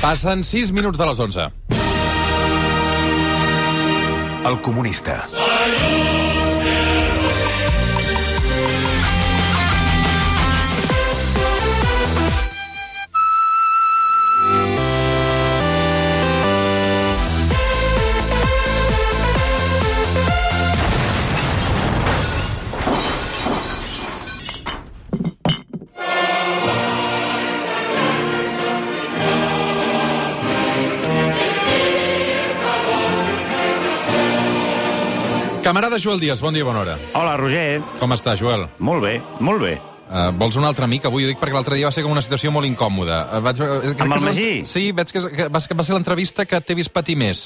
Passen 6 minuts de les 11. El comunista. Camarada Joel Díaz, bon dia, bona hora. Hola, Roger. Com està, Joel? Molt bé, molt bé. Uh, vols un altre amic? Avui ho dic perquè l'altre dia va ser com una situació molt incòmoda. Uh, vaig, Amb que el Magí? Sí, veig que, que, va, que va ser l'entrevista que t'he vist patir més.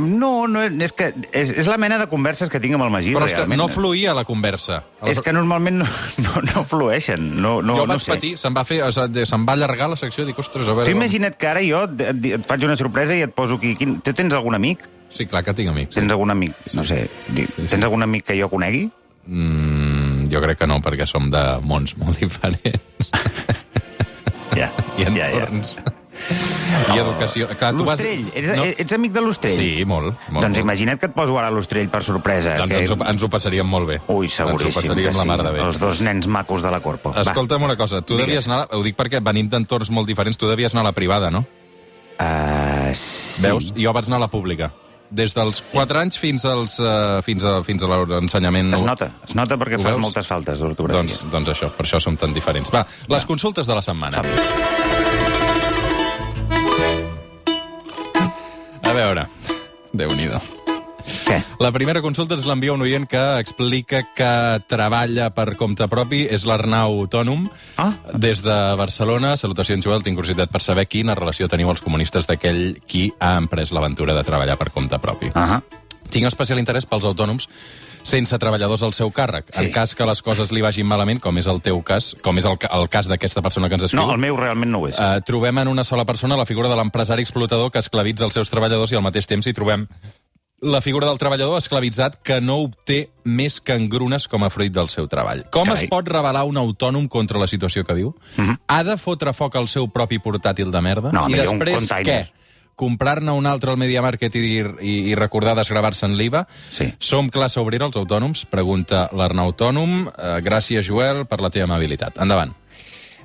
No, no, és que és, és la mena de converses que tinc amb el Magí, Però és que realment. no fluïa la conversa. És que normalment no, no, no flueixen. No, no, jo no vaig sé. patir, se'm va fer, se'm va allargar la secció, dic, ostres, a veure... Com- imagina't que ara jo et, et, et faig una sorpresa i et poso aquí... Quin, tu tens algun amic? Sí, clar que tinc amics. Tens algun amic? No sé. Sí, sí. Tens algun amic que jo conegui? Mm, jo crec que no, perquè som de mons molt diferents. Ja, I ja, ja. entorns. I educació. Clar, tu vas... Ets, ets amic de l'Ostrell? Sí, molt. molt Doncs molt. imagina't que et poso ara l'Ostrell per sorpresa. Doncs que... ens, ho, ens ho passaríem molt bé. Ui, Ens ho seguríssim passaríem que la sí. mar de bé. Els dos nens macos de la Corpo. Va. Escolta'm una cosa, tu Digues. devies anar... Ho dic perquè venim d'entorns molt diferents, tu devies anar a la privada, no? Uh, sí. Veus? Jo vaig anar a la pública. Des dels 4 anys fins, als, uh, fins, a, fins a l'ensenyament... Es nota, es nota perquè fas moltes faltes d'ortografia. Doncs, doncs això, per això som tan diferents. Va, les consultes de la setmana. A veure, déu nhi Què? La primera consulta ens l'envia un oient que explica que treballa per compte propi, és l'Arnau Autònom, Ah. des de Barcelona. Salutacions, Joel, tinc curiositat per saber quina relació teniu els comunistes d'aquell qui ha emprès l'aventura de treballar per compte propi. -huh. Tinc especial interès pels autònoms sense treballadors al seu càrrec. Sí. En cas que les coses li vagin malament, com és el teu cas, com és el, el cas d'aquesta persona que ens escriu, No, el meu realment no ho és. eh, trobem en una sola persona la figura de l'empresari explotador que esclavitza els seus treballadors i al mateix temps hi trobem la figura del treballador esclavitzat que no obté més que engrunes com a fruit del seu treball. Com Carai. es pot revelar un autònom contra la situació que viu? Ha de fotre foc al seu propi portàtil de merda? No, I després què? Comprar-ne un altre al Media Market i, i, i recordar desgravar-se en l'IVA? Sí. Som classe obrera, els autònoms? Pregunta l'Arnau Autònom. Eh, gràcies, Joel, per la teva amabilitat. Endavant.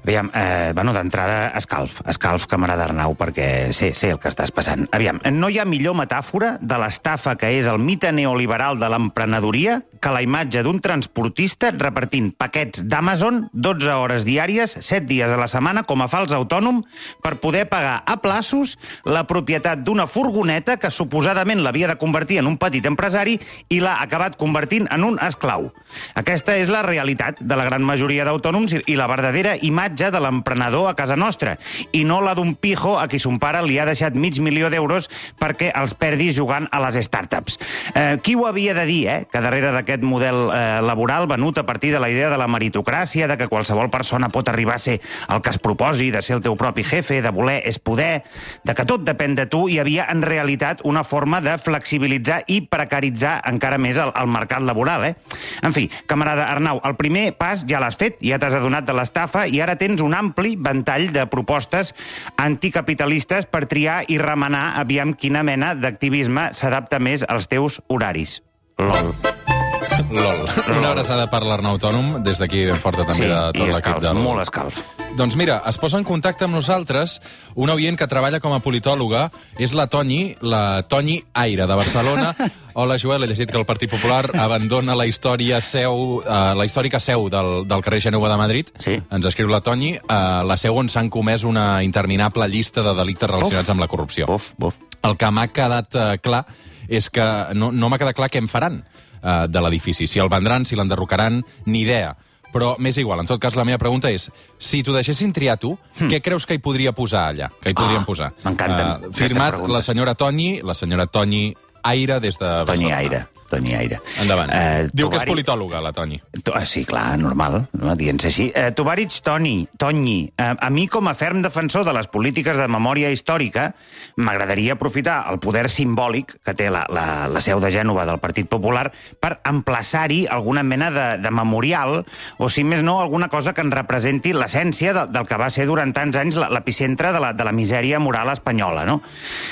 Aviam, eh, bueno, d'entrada, escalf. Escalf, camarada Arnau, perquè sé, sé el que estàs passant. Aviam, no hi ha millor metàfora de l'estafa que és el mite neoliberal de l'emprenedoria que la imatge d'un transportista repartint paquets d'Amazon 12 hores diàries, 7 dies a la setmana, com a fals autònom, per poder pagar a plaços la propietat d'una furgoneta que suposadament l'havia de convertir en un petit empresari i l'ha acabat convertint en un esclau. Aquesta és la realitat de la gran majoria d'autònoms i- la verdadera imatge de l'emprenedor a casa nostra, i no la d'un pijo a qui son pare li ha deixat mig milió d'euros perquè els perdi jugant a les startups. Eh, qui ho havia de dir, eh?, que darrere d'aquest model eh, laboral venut a partir de la idea de la meritocràcia, de que qualsevol persona pot arribar a ser el que es proposi, de ser el teu propi jefe, de voler és poder, de que tot depèn de tu, hi havia en realitat una forma de flexibilitzar i precaritzar encara més el, el mercat laboral, eh? En fi, camarada Arnau, el primer pas ja l'has fet, ja t'has adonat de l'estafa i ara tens un ampli ventall de propostes anticapitalistes per triar i remenar aviam quina mena d'activisme s'adapta més als teus horaris. LOL. LOL. Una abraçada per l'Arnau Autònom, des d'aquí ben forta també Sí, de tot l'equip escalf, del... molt escalf. Doncs mira, es posa en contacte amb nosaltres una oient que treballa com a politòloga, és la Toni, la Toni Aire, de Barcelona. Hola, Joel, he llegit que el Partit Popular abandona la història seu, eh, la històrica seu del, del carrer Genova de Madrid. Sí. Ens escriu la Toni, eh, la seu on s'han comès una interminable llista de delictes relacionats Uf. amb la corrupció. Buf, buf. El que m'ha quedat eh, clar és que no, no m'ha quedat clar què en faran eh, de l'edifici. Si el vendran, si l'enderrocaran, ni idea. Però m'és igual. En tot cas, la meva pregunta és, si t'ho deixessin triar tu, què creus que hi podria posar allà? Que hi podríem Ah, posar? m'encanten aquestes firmat la senyora Toni, la senyora Toni Aire des de Toni Barcelona. Aire. Toni Aire. Endavant. Eh, Diu que és politòloga, la Toni. To- ah, Sí, clar, normal, no? dient-se així. Eh, Tovarich Toni, Tonyi, eh, a mi com a ferm defensor de les polítiques de memòria històrica, m'agradaria aprofitar el poder simbòlic que té la, la, la seu de Gènova del Partit Popular per emplaçar-hi alguna mena de, de memorial, o si més no, alguna cosa que en representi l'essència de, del que va ser durant tants anys l'epicentre de, la, de la misèria moral espanyola. No?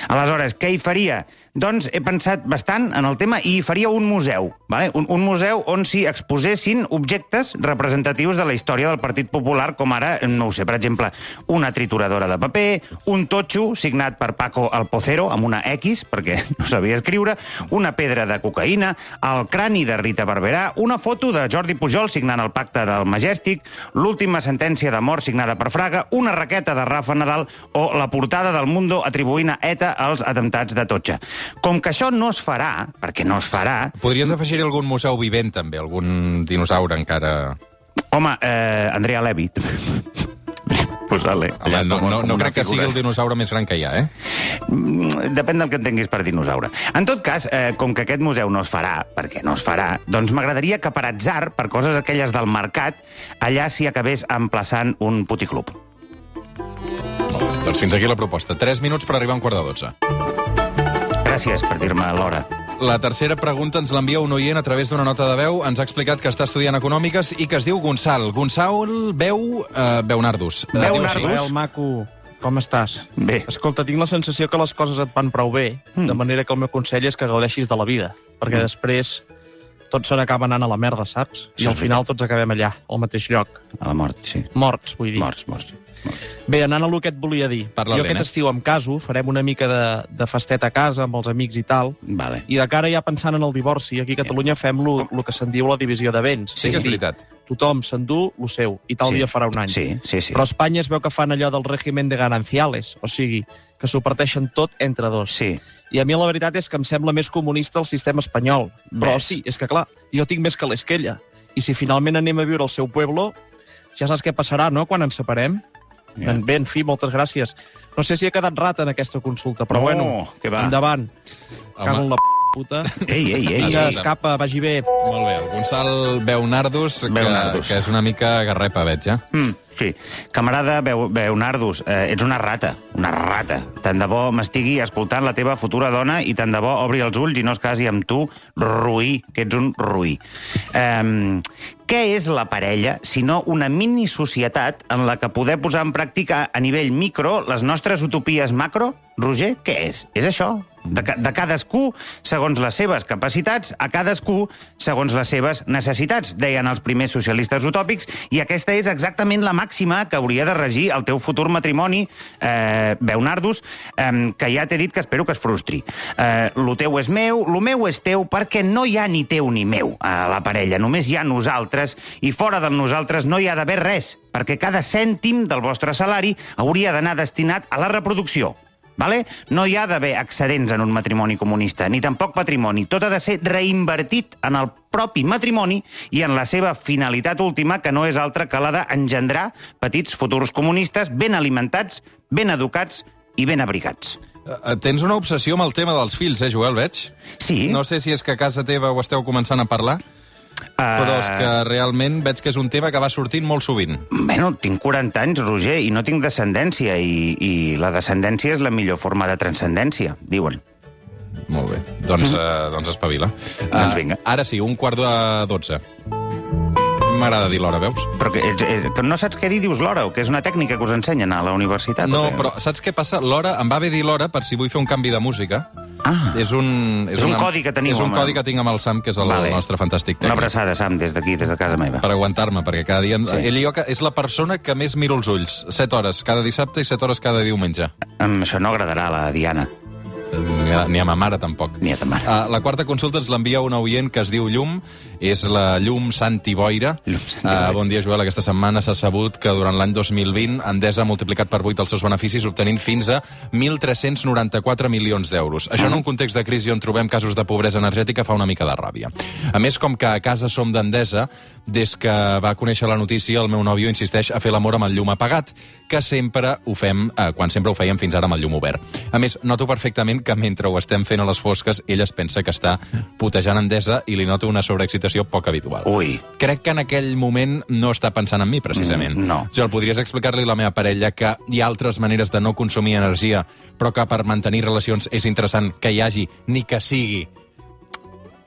Aleshores, què hi faria? Doncs he pensat bastant en el tema i hi faria un museu, vale? un, un museu on s'hi exposessin objectes representatius de la història del Partit Popular, com ara, no ho sé, per exemple, una trituradora de paper, un totxo signat per Paco Alpocero, amb una X, perquè no sabia escriure, una pedra de cocaïna, el crani de Rita Barberà, una foto de Jordi Pujol signant el pacte del Majestic, l'última sentència de mort signada per Fraga, una raqueta de Rafa Nadal o la portada del Mundo atribuint a ETA els atemptats de Totxa. Com que això no es farà, perquè no es farà, Podries afegir algun museu vivent, també, algun dinosaure encara... home, eh, Andrea Levy... Posar-li. Home, allà no, no, no crec que sigui el dinosaure més gran que hi ha, eh? Mm, Depèn del que entenguis per dinosaure. En tot cas, eh, com que aquest museu no es farà, perquè no es farà, doncs m'agradaria que per atzar, per coses aquelles del mercat, allà s'hi acabés emplaçant un puticlub. Doncs fins aquí la proposta. 3 minuts per arribar a un quart de 12. Gràcies per dir-me l'hora. La tercera pregunta ens l'envia un oient a través d'una nota de veu. Ens ha explicat que està estudiant econòmiques i que es diu Gonçal. Gonçal veu... Eh, veu Nardus. Eh, Veu diu així. Nardus? Joel, maco, com estàs? Bé. Escolta, tinc la sensació que les coses et van prou bé, Mm. de manera que el meu consell és que gaudeixis de la vida, perquè Mm. després tot se n'acaba anant a la merda, saps? I al és final tots acabem allà, al mateix lloc. A la mort, sí. Morts, vull dir. Morts, morts. Bé, anant a el que et volia dir. Parla jo aquest estiu em caso, farem una mica de, de festeta a casa amb els amics i tal, Vale. i de cara ja pensant en el divorci, aquí a Catalunya fem el que se'n diu la divisió de béns. Sí que és a dir, veritat. Tothom s'endú el seu, i tal Sí. dia farà un any. Sí, sí, sí. Però a Espanya es veu que fan allò del règim de gananciales, o sigui, que s'ho parteixen tot entre dos. Sí. I a mi la veritat és que em sembla més comunista el sistema espanyol. Però Ves. sí, és que clar, jo tinc més que ella. I si finalment anem a viure al seu pueblo, ja saps què passarà, no?, quan ens separem. Ja. Ben, bé, en fi, moltes gràcies. No sé si he quedat rata en aquesta consulta, però No, bueno, que va. endavant. Cago en Home, la p puta. Ei, ei, ei. Vinga, escapa, vagi bé. molt bé. El Gonçal veu Nardus, que, que és una mica garrepa, veig, eh? Mm, sí. Camarada Beu, Beunardus, eh, ets una rata, una rata. Tant de bo m'estigui escoltant la teva futura dona i tant de bo obri els ulls i no es casi amb tu, ruï, que ets un ruï. Um, què és la parella, sinó una mini-societat en la que poder posar en pràctica a nivell micro les nostres utopies macro? Roger, què és? És això? De, de cadascú segons les seves capacitats, a cadascú segons les seves necessitats, deien els primers socialistes utòpics, i aquesta és exactament la màxima que hauria de regir el teu futur matrimoni, eh, Beunardus, eh, que ja t'he dit que espero que es frustri. Eh, lo teu és meu, lo meu és teu, perquè no hi ha ni teu ni meu a la parella, només hi ha nosaltres, i fora del nosaltres no hi ha d'haver res, perquè cada cèntim del vostre salari hauria d'anar destinat a la reproducció. Vale? No hi ha d'haver excedents en un matrimoni comunista, ni tampoc patrimoni. Tot ha de ser reinvertit en el propi matrimoni i en la seva finalitat última, que no és altra que la d'engendrar petits futurs comunistes ben alimentats, ben educats i ben abrigats. Eh, Tens una obsessió amb el tema dels fills, eh, Joel, veig? Sí, No sé si és que a casa teva ho esteu començant a parlar, però és que realment veig que és un tema que va sortint molt sovint. Bueno, tinc 40 anys, Roger, i no tinc descendència, i, i la descendència és la millor forma de transcendència, diuen. Molt bé. Doncs, uh, doncs espavila. Doncs vinga. Ara sí, un quart de 12. M'agrada dir l'hora, veus? Però que, ets, eh, que no saps què dir, dius l'hora, o que és una tècnica que us ensenyen a la universitat? No, però saps què passa? L'hora, em va bé dir l'hora per si vull fer un canvi de música. Ah, És un... És un codi que teniu, És un home. codi que tinc amb el Sam, que és el Vale. nostre fantàstic una tècnic. abraçada, Sam, des d'aquí, des de casa meva. Per aguantar-me, perquè cada dia... Sí. Ell jo, és la persona que més miro els ulls. 7 hores cada dissabte i 7 hores cada diumenge. Um, això no agradarà a la Diana, Ni a, ni a ma mare, tampoc. ni a ta mare. Uh, la quarta consulta ens l'envia un oient que es diu Llum, és la Llum Santi Boira. Llum Santi Boira. Uh, bon dia, Joel. Aquesta setmana s'ha sabut que durant l'any 2020 Endesa ha multiplicat per 8 els seus beneficis, obtenint fins a 1.394 milions d'euros. Això en un context de crisi on trobem casos de pobresa energètica fa una mica de ràbia. A més, com que a casa som d'Endesa, des que va conèixer la notícia, el meu nòvio insisteix a fer l'amor amb el llum apagat, que sempre ho fem, eh, quan sempre ho fèiem fins ara amb el llum obert. A més, noto perfectament que mentre ho estem fent a les fosques, ell es pensa que està putejant Endesa i li nota una sobreexcitació poc habitual. Ui. Crec que en aquell moment no està pensant en mi, precisament. Mm, no. Jo, podries explicar-li a la meva parella que hi ha altres maneres de no consumir energia, però que per mantenir relacions és interessant que hi hagi, ni que sigui,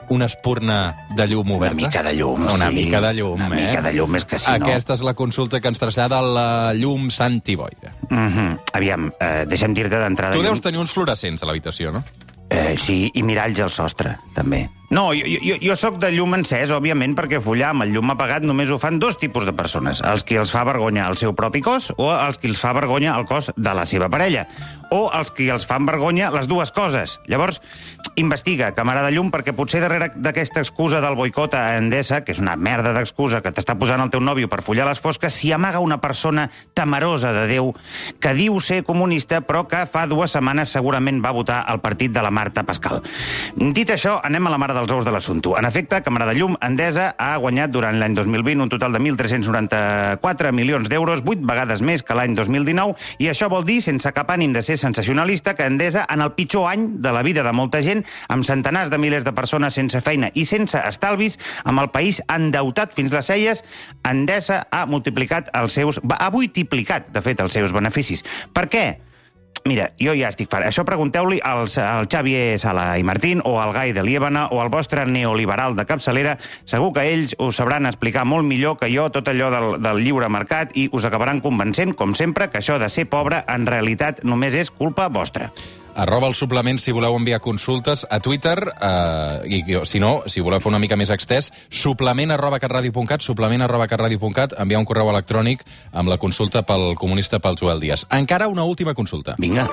una espurna de llum Una oberta? mica de llum, Una sí. mica de llum, Una eh? mica de llum, és que si no... Aquesta és la consulta que ens trasllada la llum Santi Boira. Mm -hmm. Aviam, eh, deixa'm dir-te d'entrada... Tu llum. deus tenir uns fluorescents a l'habitació, no? Eh, sí, i miralls al sostre, també. No, jo, jo, jo sóc de llum encès, òbviament, perquè follar amb el llum apagat només ho fan dos tipus de persones. Els qui els fa vergonya el seu propi cos o els qui els fa vergonya el cos de la seva parella. O els qui els fan vergonya les dues coses. Llavors, investiga, camarada llum, perquè potser darrere d'aquesta excusa del boicot a Endesa, que és una merda d'excusa que t'està posant el teu nòvio per follar les fosques, s'hi amaga una persona temerosa de Déu que diu ser comunista, però que fa dues setmanes segurament va votar al partit de la Marta Pascal. Dit això, anem a la mare dels ous de l'assumpte. En efecte, camarada llum, Endesa ha guanyat durant l'any 2020 un total de 1.394 milions d'euros, vuit vegades més que l'any 2019, i això vol dir, sense cap ànim de ser sensacionalista, que Endesa, en el pitjor any de la vida de molta gent, amb centenars de milers de persones sense feina i sense estalvis, amb el país endeutat fins les celles, Endesa ha multiplicat els seus... ha multiplicat, de fet, els seus beneficis. Per què? Mira, jo ja estic fart. Això pregunteu-li als, al Xavier Sala i Martín o al Gai de Liébana o al vostre neoliberal de capçalera. Segur que ells us sabran explicar molt millor que jo tot allò del, del lliure mercat i us acabaran convencent, com sempre, que això de ser pobre en realitat només és culpa vostra. Arroba el suplement si voleu enviar consultes a Twitter, eh, i i, si no, si voleu fer una mica més extès, suplement arroba catradio.cat, suplement arroba catradio.cat, enviar un correu electrònic amb la consulta pel comunista pel Joel Díaz. Encara una última consulta. Vinga.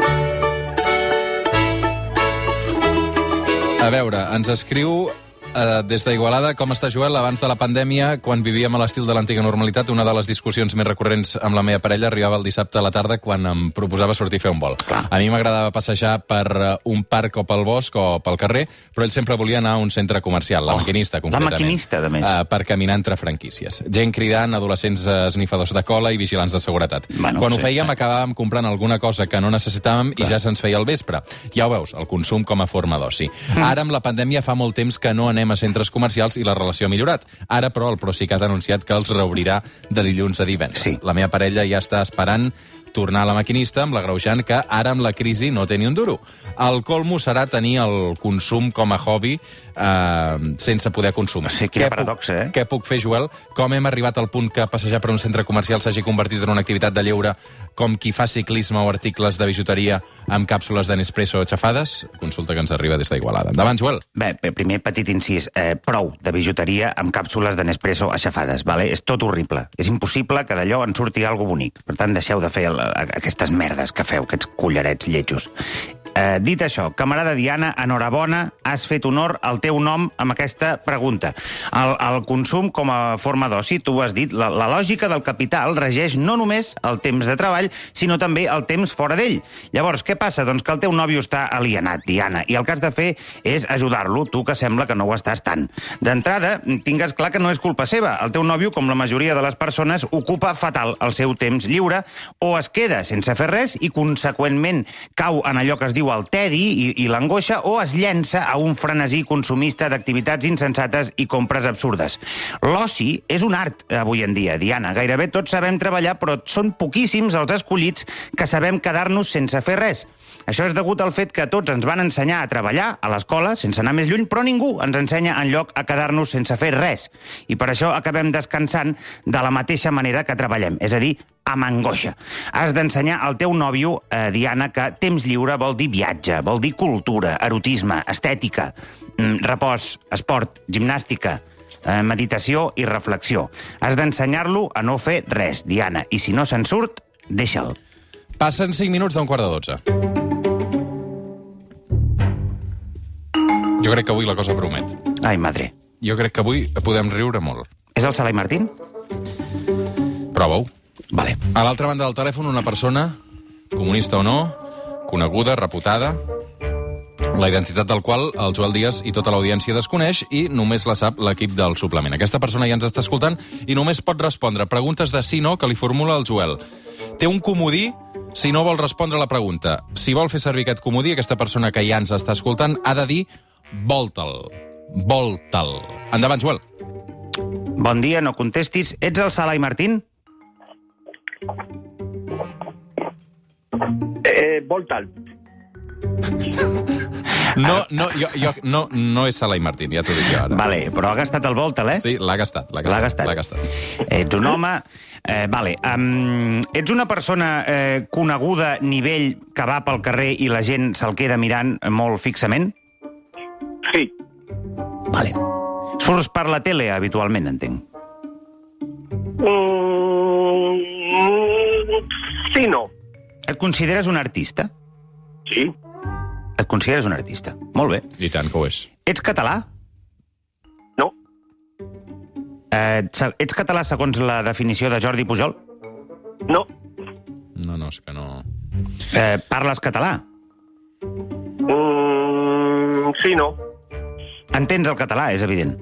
A veure, ens escriu eh, des d'Igualada, com està Joel? Abans de la pandèmia, quan vivíem a l'estil de l'antiga normalitat, una de les discussions més recurrents amb la meva parella arribava el dissabte a la tarda quan em proposava sortir a fer un vol. Clar. A mi m'agradava passejar per eh, un parc o pel bosc o pel carrer, però ell sempre volia anar a un centre comercial, la Oh, maquinista, la concretament. maquinista, de més. Eh, per caminar entre franquícies. Gent cridant, adolescents eh, esnifadors de cola i vigilants de seguretat. Bueno, quan ho sí. fèiem, acabàvem comprant alguna cosa que no necessitàvem i ja se'ns feia el vespre. Ja ho veus, el consum com a forma d'oci. Mm. Ara, amb la pandèmia, fa molt temps que no anem a centres comercials i la relació ha millorat. Ara, però, el Procicat ha anunciat que els reobrirà de dilluns a divendres. Sí. La meva parella ja està esperant tornar a la maquinista amb l'agreujant que ara amb la crisi no té ni un duro. El colmo serà tenir el consum com a hobby eh, sense poder consumir. Sí, quina Què puc- paradoxa, eh? Què puc fer, Joel? Com hem arribat al punt que passejar per un centre comercial s'hagi convertit en una activitat de lleure com qui fa ciclisme o articles de bijuteria amb càpsules de Nespresso xafades? Consulta que ens arriba des d'Igualada. Endavant, Joel. Bé, bé, primer petit incís, eh, prou de bijuteria amb càpsules de Nespresso aixafades, vale? és tot horrible. És impossible que d'allò en surti alguna bonic. Per tant, deixeu de fer el, aquestes merdes que feu, aquests collarets lletjos. Eh, dit això, camarada Diana, enhorabona, has fet honor al teu nom amb aquesta pregunta. El, el consum com a forma d'oci, tu ho has dit, la, la lògica del capital regeix no només el temps de treball, sinó també el temps fora d'ell. Llavors, què passa? Doncs que el teu nòvio està alienat, Diana, i el que has de fer és ajudar-lo, tu que sembla que no ho estàs tant. D'entrada, tingues clar que no és culpa seva. El teu nòvio, com la majoria de les persones, ocupa fatal el seu temps lliure o es queda sense fer res i, conseqüentment, cau en allò que es diu el tedi i, i l'angoixa o es llença a un frenesí consumista d'activitats insensates i compres absurdes. L'oci és un art avui en dia, Diana. Gairebé tots sabem treballar, però són poquíssims els escollits que sabem quedar-nos sense fer res. Això és degut al fet que tots ens van ensenyar a treballar a l'escola, sense anar més lluny, però ningú ens ensenya en lloc a quedar-nos sense fer res. I per això acabem descansant de la mateixa manera que treballem, és a dir, amb angoixa. Has d'ensenyar al teu nòvio, eh, Diana, que temps lliure vol dir viatge, vol dir cultura, erotisme, estètica, mm, repòs, esport, gimnàstica, eh, meditació i reflexió. Has d'ensenyar-lo a no fer res, Diana, i si no se'n surt, deixa'l. Passen 5 minuts d'un quart de 12. Jo crec que avui la cosa promet. Ai, madre. Jo crec que avui podem riure molt. És el Sala i Martín? Prova-ho. Vale. A l'altra banda del telèfon, una persona, comunista o no, coneguda, reputada, la identitat del qual el Joel Díaz i tota l'audiència desconeix i només la sap l'equip del suplement. Aquesta persona ja ens està escoltant i només pot respondre preguntes de sí no que li formula el Joel. Té un comodí si no vol respondre a la pregunta. Si vol fer servir aquest comodí, aquesta persona que ja ens està escoltant ha de dir volta'l. Volta'l. Endavant, Joel. Bon dia, no contestis. Ets el Sala i Martín? Voltal. No, no, jo, jo, no, no és Sala i Martín, ja t'ho dic jo ara. Vale, però ha gastat el Voltal, eh? Sí, l'ha gastat. L'ha L'ha gastat. gastat. L'ha gastat. Ets un home... Eh, vale, um, ets una persona eh, coneguda nivell que va pel carrer i la gent se'l queda mirant molt fixament? Sí. Vale. Surts per la tele habitualment, entenc. Mm, sí, no. Et consideres un artista? Sí. Et consideres un artista. Molt bé. I tant que ho és. Ets català? No. Eh, ets català segons la definició de Jordi Pujol? No. No, no, és que no... Eh, parles català? Mm, sí, no. Entens el català, és evident.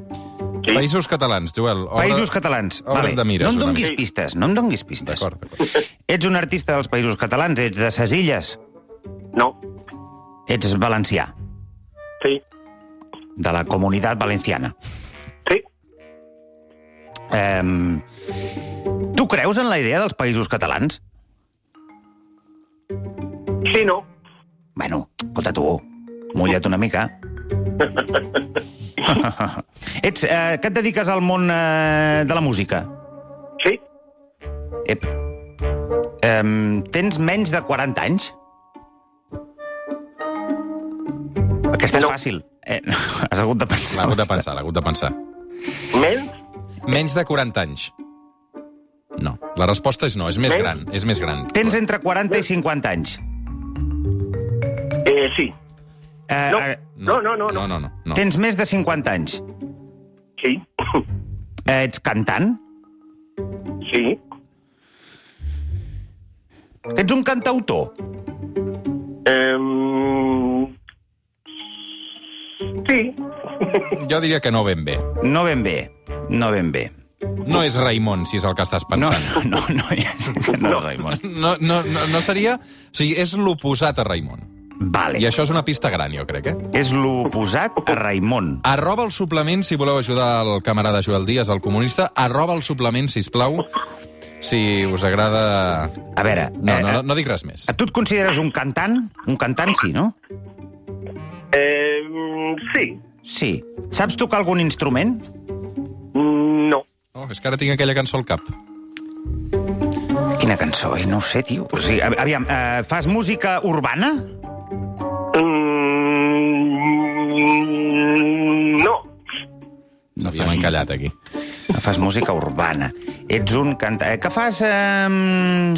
Sí. Països catalans, Joel. Obre... Països catalans. obre't de mires no em donguis pistes, no em donguis pistes. D'acord. Ets un artista dels països catalans, ets de ses illes, No. ets valencià, Sí. de la comunitat valenciana. Sí. Eh, tu creus en la idea dels països catalans? Sí, no. Bueno, escolta tu, mulla't una mica. ets, eh, que et dediques al món eh, de la música? Sí. Ep. Um, tens menys de 40 anys? Aquesta és No. fàcil. Eh, has hagut de pensar. L'ha hagut de pensar, l'ha hagut de pensar. Menys? Menys de 40 anys. No, la resposta és no, és més Menys? gran, és més gran. Tens entre 40 i 50 anys. Eh, sí. Eh, No. eh, No, no, no, No, no. no, no. no. tens més de 50 anys. Sí. Eh, ets cantant? Sí. Ets un cantautor? Em, sí. Jo diria que no ben bé. No ben bé. No ben bé. No és Raimon, si és el que estàs No, pensant. no, no, és, no, no. Raimon. No, no, no, no seria... O sigui, és l'oposat a Raimon. Vale. I això és una pista gran, jo crec, eh? És l'oposat a Raimon. Arroba el suplement, si voleu ajudar el camarada Joel Díaz, el comunista. Arroba el suplement, si plau. Si us agrada... A veure... No, eh, no, no, no dic res més. Tu et consideres un cantant? Un cantant, sí, no? Em, sí. Sí. Saps tocar algun instrument? Mm, No. Oh, és que ara tinc aquella cançó al cap. Quina cançó? Ai, no ho sé, tio. O sigui, aviam, eh, fas música urbana? Mm, no. S'havíem encallat, aquí. Fas música urbana. Ets un cantant... Eh, que fas... Eh...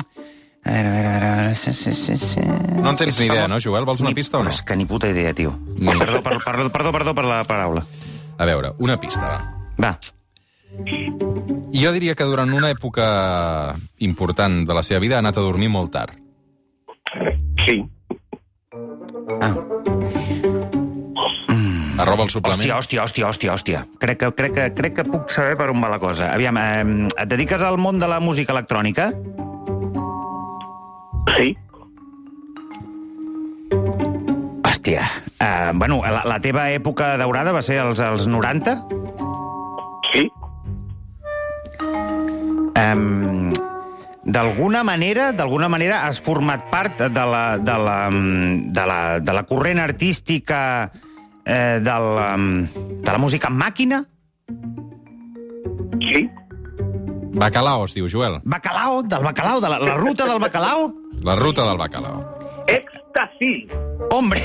A veure, a veure, a veure... Sí, sí, sí, sí. No en tens Ets ni idea, no, Joel? Vols una Ni- pista o no? És que ni puta idea, tio. Ni- Perdó, per, perdó, perdó, perdó per la paraula. A veure, una pista, va. Va. Jo diria que durant una època important de la seva vida ha anat a dormir molt tard. Sí. Ah. Arroba el suplement. Hòstia, hòstia, hòstia, hòstia, hòstia. Crec que, crec, que, crec que puc saber per on va la cosa. Aviam, eh, et dediques al món de la música electrònica? Sí. Hòstia. Uh, bueno, la, la teva època daurada va ser als, als 90? Sí. Um, d'alguna manera, d'alguna manera has format part de la, de la, de la, de la corrent artística eh, del, um, de la música en màquina? Sí. Bacalao, es diu, Joel. Bacalao, del bacalao, de la, la ruta del bacalao? La ruta del bacalao. Éxtasis. Hombre!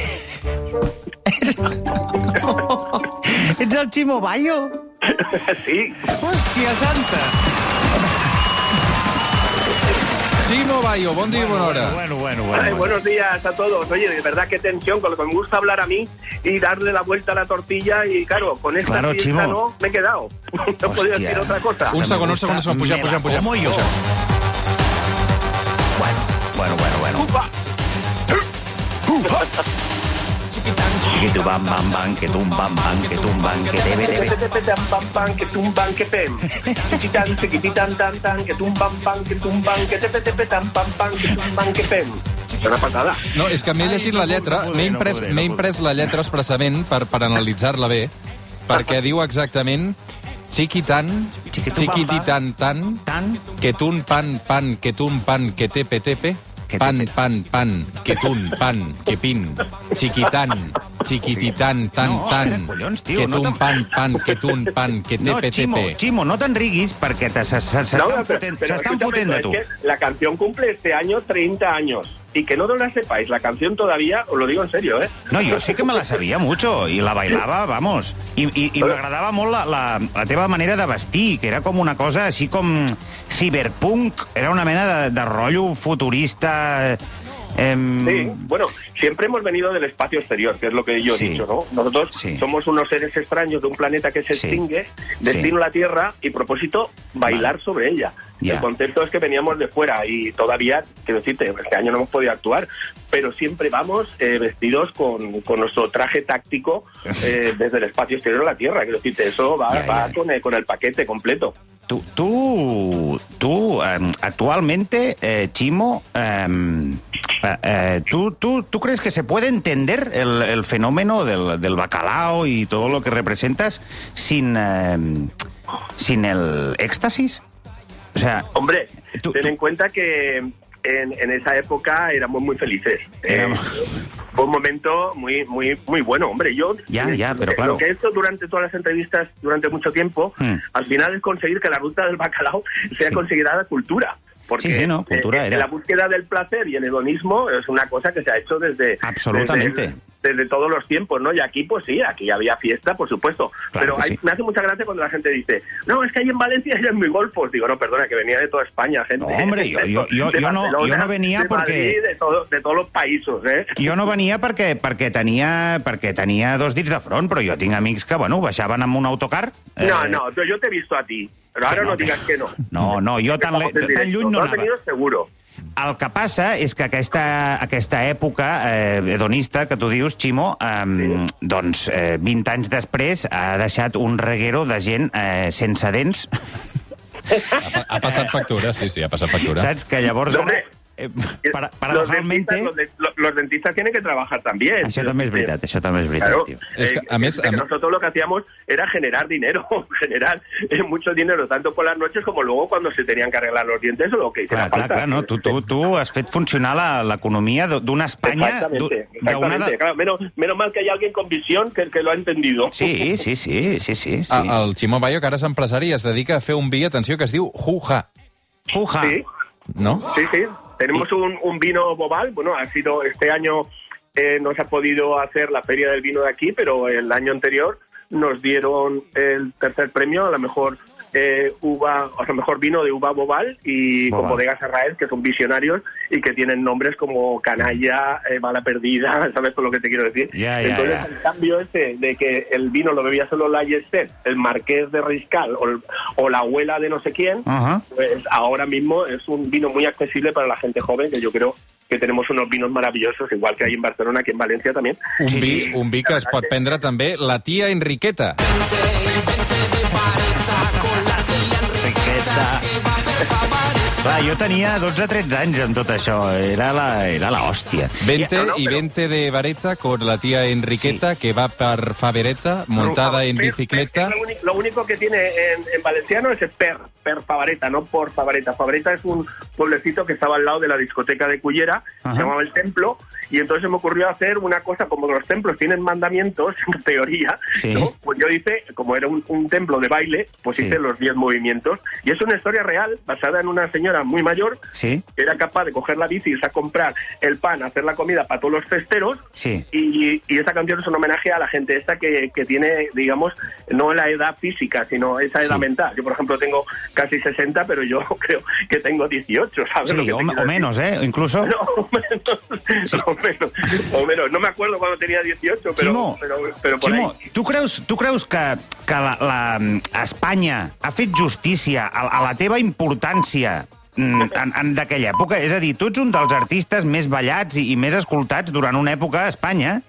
Ets el Chimo Bayo? Sí. Hòstia santa! Chimo Bayo, bona hora. Bueno, bueno, Ay, bueno. buenos días a todos. Oye, de verdad qué tensión, con lo que me gusta hablar a mí y darle la vuelta a la tortilla y claro, con esta Claro, fiesta Chimo. no me he quedado. No podía Hòstia. decir otra cosa. Un segon, un segon, un como yo. Pugem. Bueno, bueno, bueno, bueno. Ufa. Que tu bam bam bam, que tum bam bam, que tum bam, que tebe. Pam, pam, pam, que tumban, que pem. Chiquitan, chiquititan, tan, tan, que tumban, pam, que tumban, que tepe, tepe, tan, pam, pam, que tumban, que pem. És una patada. No, és que m'he llegit la lletra, m'he imprès, m'he imprès la lletra expressament per, per analitzar-la bé, perquè diu exactament chiquitan, Chiquitubamba. chiquititan tan, Tan, que tun pan pan, que tun pan, que tepe tepe, Que pan pan pan, que tun pan, que pin, chiquitan, chiquititan tan No, tan, collons, tio, que no pan pan, que tun pan, que no, tepe Ximo, tepe. Ximo, no te'n riguis perquè s'estan No, fotent, fotent de es tu. que la canción cumple este año 30 años. Y que no la sepáis, la canción todavía, os lo digo en serio, ¿eh? No, jo sí que me la sabia mucho i la bailava, vamos. I, i, i m'agradava molt la, la, la teva manera de vestir, que era com una cosa així com ciberpunk, era una mena de, de rotllo futurista... Em, Sí, bueno, siempre hemos venido del espacio exterior, que es lo que yo Sí. he dicho, ¿no? Nosotros Sí. somos unos seres extraños de un planeta que se Sí. extingue, destino la Tierra y propósito bailar sobre ella. Ya. El concepto es que veníamos de fuera y todavía, quiero decirte, este año no hemos podido actuar, pero siempre vamos eh, vestidos con, con nuestro traje táctico eh, desde el espacio exterior a la Tierra. Quiero decirte, eso va, va. Con, el, con el paquete completo. Tu, tu, tu em, actualmente, eh, Chimo, em, eh, ¿tú, tú, ¿tú crees que se puede entender el, el fenómeno del, del bacalao y todo lo que representas sin, em, sin el éxtasis? O sea, Hombre, Tú- ten tú- en cuenta que en, en esa época éramos muy felices. Éramos- Eh, fue un momento muy muy muy bueno, hombre. Yo Ya, ya, pero claro. Lo que he hecho durante todas las entrevistas durante mucho tiempo, Hmm. al final es conseguir que la ruta del bacalao sea Sí. considerada cultura. Porque Sí, sí, no, cultura eh, era. la búsqueda del placer y el hedonismo es una cosa que se ha hecho desde Absolutamente. desde, desde todos los tiempos, ¿no? Y aquí, pues sí, aquí había fiesta, por supuesto. Claro Pero que hay- sí. me hace mucha gracia cuando la gente dice, no, es que ahí en Valencia eran muy golfos. Digo, no, perdona, que venía de toda España, gente. No, hombre, yo- yo- yo- yo no- yo no venía de porque- Madrid, de, todo- de todos los países, ¿eh? jo no venia perquè, perquè, tenia, perquè tenia dos dits de front, però jo tinc amics que, bueno, baixaven amb un autocar. No, eh, no, yo te he visto a ti. Pero ahora Que no, no, que- digas que no. No, no, jo tan, tan lluny no anava. venido seguro. El que passa és que aquesta, aquesta època eh, hedonista que tu dius, Ximo, eh, doncs eh, 20 anys després ha deixat un reguero de gent eh, sense dents, Ha, ha passat factura, sí, sí, ha passat factura. saps? Que llavors, Hombre, eh, los, para, dentistas, paradoxalmente... los, de- lo- los dentistas tienen que trabajar también. Això també és veritat, això també és veritat, Claro, tio. Es que, eh, a més- que a més- nosotros lo que hacíamos era generar dinero, generar eh, mucho dinero, tanto por las noches como luego cuando se tenían que arreglar los dientes o lo que hiciera Clar, clar, falta. clar, no? tu, tu, tu has fet funcionar la- l'economia d'una Espanya... Exactamente, exactamente. de- Claro, menos, menos mal que hay alguien con visión que, que lo ha entendido. Sí, sí, sí, sí, sí. sí. Ah, el Ximo Bayo, que ara és empresari, es dedica a fer un vi, atenció, que es diu Juja, Fuja. Sí, no? sí, sí. Tenemos un, un vino bobal. Bueno, ha sido este año eh, no se ha podido hacer la feria del vino de aquí, pero el año anterior nos dieron el tercer premio a la mejor eh, uva, o sea, mejor vino de uva bobal y Bobal. con bodegas Arraez, que son visionarios y que tienen nombres como Canalla, eh, Mala Perdida, ¿sabes con lo que te quiero decir? Ya, ya, Entonces, ya. el cambio este de que el vino lo bebía solo la Yester, el Marqués de Riscal o, el- o la abuela de no sé quién, Ajá. pues ahora mismo es un vino muy accesible para la gente joven, que yo creo que tenemos unos vinos maravillosos, igual que hay en Barcelona, que en Valencia también. Un, Sí, vi, sí. un vi que es pot prendre també la tia Enriqueta. Riqueta. Clar, jo tenia 12-13 anys amb tot això. Era la, era la hòstia. Vente no, no, y pero- vente de vareta con la tía Enriqueta, que va per Favereta, montada en Per- bicicleta. per- Lo único, lo único que tiene en, en valenciano es per, per Favareta, no por Favareta. Favareta es un pueblecito que estaba al lado de la discoteca de Cullera, Ajá. se llamaba El Templo, y entonces se me ocurrió hacer una cosa, como los templos tienen mandamientos, en teoría, Sí. ¿no? pues yo hice, como era un, un templo de baile, pues Sí. hice los 10 movimientos, y es una historia real, basada en una señora muy mayor, Sí? que era capaz de coger la bici, irse a comprar el pan, hacer la comida para todos los festeros, Sí. y, y esa canción es un homenaje a la gente esta que, que tiene, digamos, no la edad física, sino esa edad Sí. mental. Yo, por ejemplo, tengo casi 60, pero yo creo que tengo 18, ¿sabes? lo Sí, que o, menos, eh? Incluso... No, menos, o menos, o menos. No me acuerdo cuando tenía 18, pero, Ximo, pero, pero por Ximo, ahí. tu creus, tu creus que, que la, la, Espanya ha fet justícia a, a la teva importància mm, en, en d'aquella època? És a dir, tu ets un dels artistes més ballats i, i més escoltats durant una època a Espanya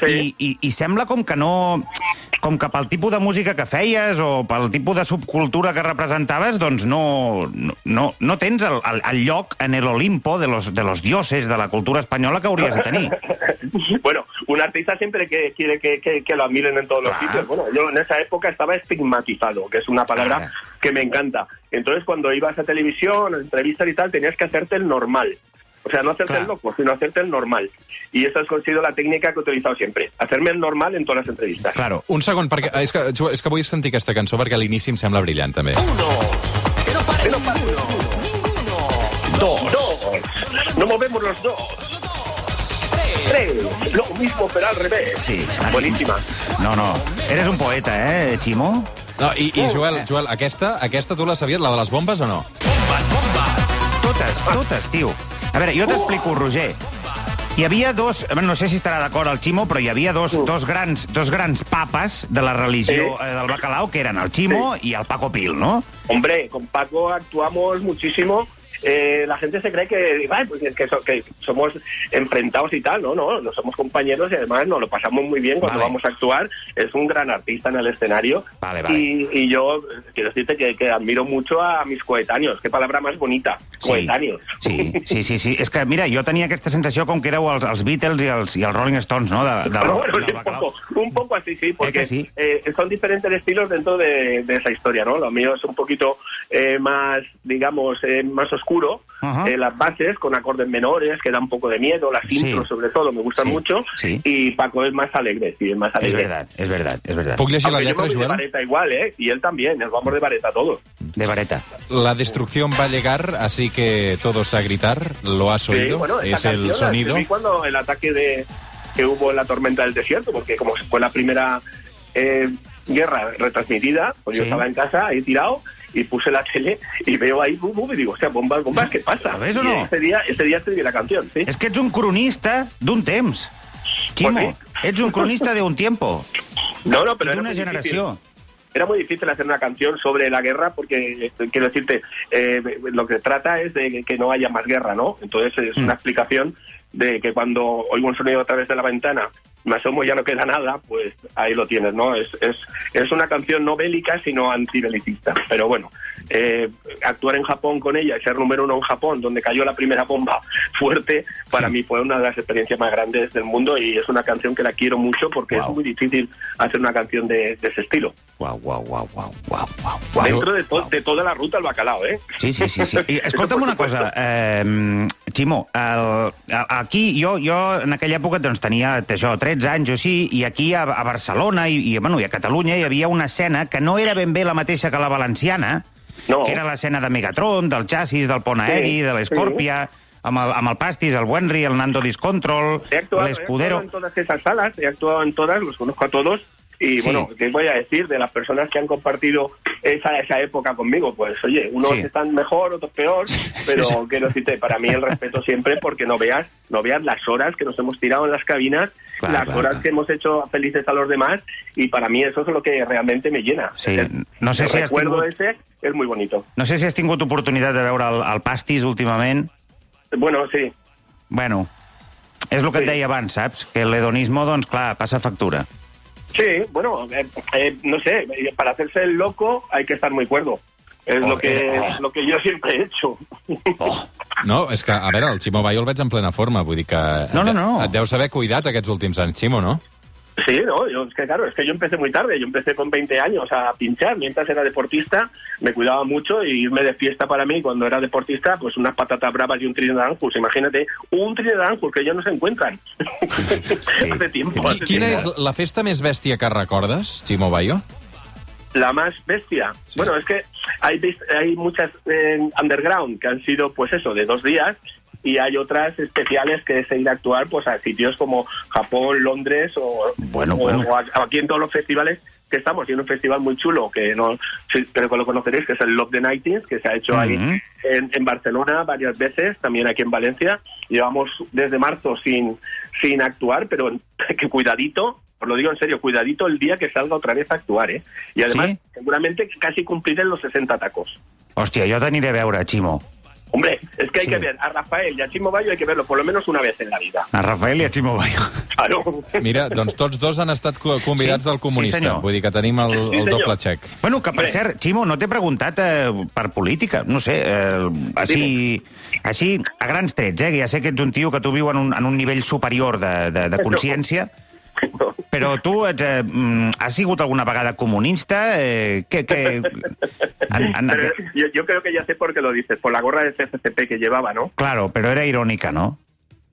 Sí. I, i, i sembla com que no... Com que pel tipus de música que feies o pel tipus de subcultura que representaves, doncs no, no, no tens el, el, el lloc en el Olimpo de los, de los dioses de la cultura espanyola que hauries de tenir. Bueno, un artista siempre que quiere que, que- que lo admiren en todos los Claro. sitios. Bueno, yo en esa época estaba estigmatizado, que es una palabra Claro. que me encanta. Entonces, cuando ibas a televisión, a entrevistas y tal, tenías que hacerte el normal. O sea, no hacerte el Claro. loco, sino hacerte el normal. Y esa ha sido la técnica que he utilizado siempre. Hacerme el normal en todas las entrevistas. Claro. Un segon, perquè és que, és que vull sentir aquesta cançó perquè a l'inici em sembla brillant, també. Dos. No movemos los dos. Tres. Lo mismo, pero al revés. Sí. Buenísima. No, no. Eres un poeta, eh, Ximo? No, i, I, Joel, Joel aquesta, aquesta tu la sabies, la de les bombes o no? Totes, totes, tio. A veure, jo t'explico, Roger. Hi havia dos, no sé si estarà d'acord el Ximo, però hi havia dos, dos, grans, dos grans papes de la religió Sí. eh, del bacalao, que eren el Ximo i el Paco Pil, no? Hombre, con Paco actuamos muchísimo. Eh, la gente se cree que, "Ay, pues es que, so- que somos enfrentados y tal. No, no, no somos compañeros y además nos lo pasamos muy bien cuando Vale. vamos a actuar. Es un gran artista en el escenario. Vale, vale. Y, y yo eh, quiero decirte que, que admiro mucho a mis coetáneos. Qué palabra más bonita. Coetáneos. Sí, sí, sí, sí. És que, mira, jo tenia aquesta sensació com que éreu els, els Beatles i els, i els Rolling Stones, no?, de, de, Pero bueno, un, poco, un poco así, sí, porque que sí? eh, son diferentes estilos dentro de, de esa historia, ¿no? Lo mío es un poquito eh, más, digamos, eh, más oscuro, Ajá. eh, las bases con acordes menores, que da un poco de miedo, las Sí. intros sobre todo me gustan Sí, mucho, sí. y Paco es más alegre, sí, es más alegre. veritat, és veritat, és veritat. Puc llegir la lletra, voy de vareta igual, ¿eh? Y él también, nos vamos de vareta todos. De vareta. La destrucción va a llegar, así que todos a gritar. ¿Lo has Sí, oído? bueno, es el canción sonido. cuando el ataque de que hubo en la tormenta del desierto, porque como fue la primera eh, guerra retransmitida, pues yo estaba en casa ahí tirado y puse la tele y veo ahí bum, y digo, o sea, bombas, bombas, ¿qué pasa? ¿Lo ves o no? Ese día, ese día escribí la canción, sí. És que ets un cronista d'un temps. Ximo, Pues ets un cronista d'un tiempo. No, no, pero d'una difícil. Era muy difícil hacer una canción sobre la guerra porque, eh, quiero decirte, eh, lo que trata es de que no haya más guerra, ¿no? Entonces es Mm. una explicación de que cuando oigo un sonido a través de la ventana, me asomo y ya no queda nada, pues ahí lo tienes, ¿no? Es, es, es una canción no bélica, sino antibelicista. Pero bueno, eh, actuar en Japón con ella y ser número uno en Japón, donde cayó la primera bomba fuerte, para mí fue una de las experiencias más grandes del mundo y es una canción que la quiero mucho porque es muy difícil hacer una canción de, de ese estilo. Uau, uau, uau, uau, uau, uau. Dentro de, to- de toda la ruta al bacalao, ¿eh? Sí, sí, sí. sí. I, escolta'm una cosa, eh, Ximo, el, a- aquí jo, jo en aquella època doncs, tenia això, 13 anys o així, i aquí a, a Barcelona i, i, bueno, i a Catalunya hi havia una escena que no era ben bé la mateixa que la valenciana, No. que era l'escena de Megatron, del xassis, del pont aeri, Sí, de l'Escòrpia, amb, el, amb el Pastis, el Wenry, el Nando Discontrol, He actuado, he actuado l'Escudero... en todas esas salas, he actuado en todas, los conozco a todos. Y Sí. bueno, ¿qué voy a decir de las personas que han compartido esa, esa época conmigo? Pues oye, unos Sí. están mejor, otros peor, pero quiero decirte, para mí el respeto siempre, porque no veas, no veas las horas que nos hemos tirado en las cabinas, Claro, las claro, horas claro. que hemos hecho felices a los demás, y para mí eso es lo que realmente me llena. Sí, El- no sé el si has recuerdo tingut- ese es muy bonito. No sé si has tingut oportunitat de veure el, el Pastis últimament. Bueno, sí, Bueno, és el que et Sí. deia abans, saps? Que l'hedonismo, doncs, clar, passa factura. Sí, bueno, eh, eh, no sé, para hacerse el loco hay que estar muy cuerdo. Es Oh, lo que eh, oh. lo que yo siempre he hecho. Oh, No, és que, a veure, el Ximo Bayo el veig en plena forma, vull dir que... No, no, no. Et deus haver cuidat aquests últims anys, Ximo, no? Sí, no, yo, es que claro, es que yo empecé muy tarde, yo empecé con 20 años a pinchar, mientras era deportista, me cuidaba mucho y irme de fiesta para mí cuando era deportista, pues unas patatas bravas y un Trinidad Anjus, imagínate, un Trinidad Anjus que ellos no se encuentran. hace tiempo, hace Quina és tiempo. la festa més bèstia que recordes, Ximo Bayo? La más bestia. Sí. Bueno, es que hay, hay muchas eh, underground que han sido, pues eso, de dos días y hay otras especiales que es ir a actuar pues a sitios como Japón, Londres o, Bueno, o- bueno. o aquí en todos los festivales que estamos. Tiene un festival muy chulo que no creo que lo conoceréis, que es el Love the Nighties, que se ha hecho ahí en, en Barcelona varias veces, también aquí en Valencia. Llevamos desde marzo sin, sin actuar, pero que cuidadito, os lo digo en serio, cuidadito el día que salga otra vez a actuar, ¿eh? Y además, ¿Sí? seguramente casi cumpliré los 60 tacos. hòstia, jo t'aniré a veure, Ximo. Hombre, es que hay Sí. que ver a Rafael y a Chimo Bayo hay que verlo por lo menos una vez en la vida. A Rafael i a Ximo Bayo. Claro. Mira, doncs tots dos han estat co- convidats Sí, del comunista. sí, senyor. Vull dir que tenim el, Sí, el doble xec. Bueno, que per Bé. cert, Ximo, no t'he preguntat eh, per política, no sé, eh, així, així, a grans trets, eh, que ja sé que ets un tio que tu viu en un, en un nivell superior de, de, de consciència. però tu ets, eh, mm, has sigut alguna vegada comunista? Eh, Pero yo, yo creo que ya sé por qué lo dices, por la gorra de CCCP que llevaba, ¿no? Claro, pero era irónica, ¿no?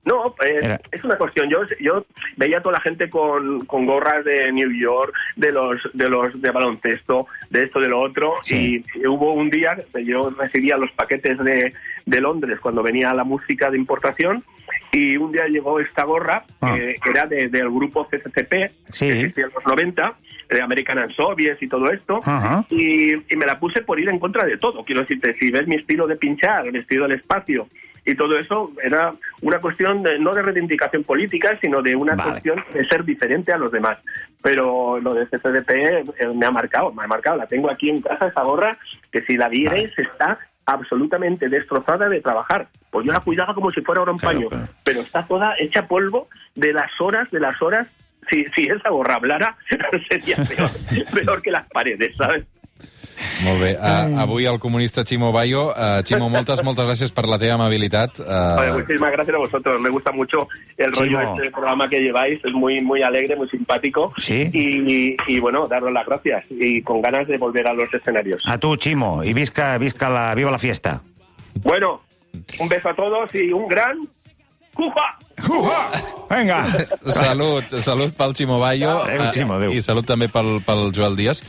No, eh, Era- es una cuestión. Yo, yo veía a toda la gente con, con gorras de New York, de los de los de baloncesto, de esto, de lo otro. Sí. Y, hubo un día que yo recibía los paquetes de, de Londres cuando venía la música de importación. Y un día llegó esta gorra, Ah. que era de- del grupo CCCP, Sí. que existía en los 90, de American and Soviets y todo esto. Ajá. Y, y me la puse por ir en contra de todo. Quiero decirte, si ves mi estilo de pinchar, el estilo del espacio y todo eso, era una cuestión de- no de reivindicación política, sino de una Vale. cuestión de ser diferente a los demás. Pero lo de CCDP eh, me ha marcado, me ha marcado. La tengo aquí en casa, esa gorra, que si la vierais está absolutamente destrozada de trabajar. Pues yo la cuidaba como si fuera ahora un Claro, paño, claro. pero está toda hecha polvo de las horas, de las horas. Si, si esa gorra hablara, sería peor, peor que las paredes, ¿sabes? Molt bé. Uh, avui el comunista Ximo Bayo. Uh, Ximo, moltes, moltes gràcies per la teva amabilitat. Uh, muchísimas gracias a vosotros. Me gusta mucho el rollo Chimo. de este programa que lleváis. Es muy muy alegre, muy simpático. Sí. Y, y, bueno, daros las gracias. Y con ganas de volver a los escenarios. A tu, Ximo, i visca, visca la, viva la fiesta. Bueno, un beso a todos y un gran... ¡Cuja! Vinga! salut, salut pel Ximo Bayo Adéu, Ximo, adéu. i salut també pel, pel Joel Díaz.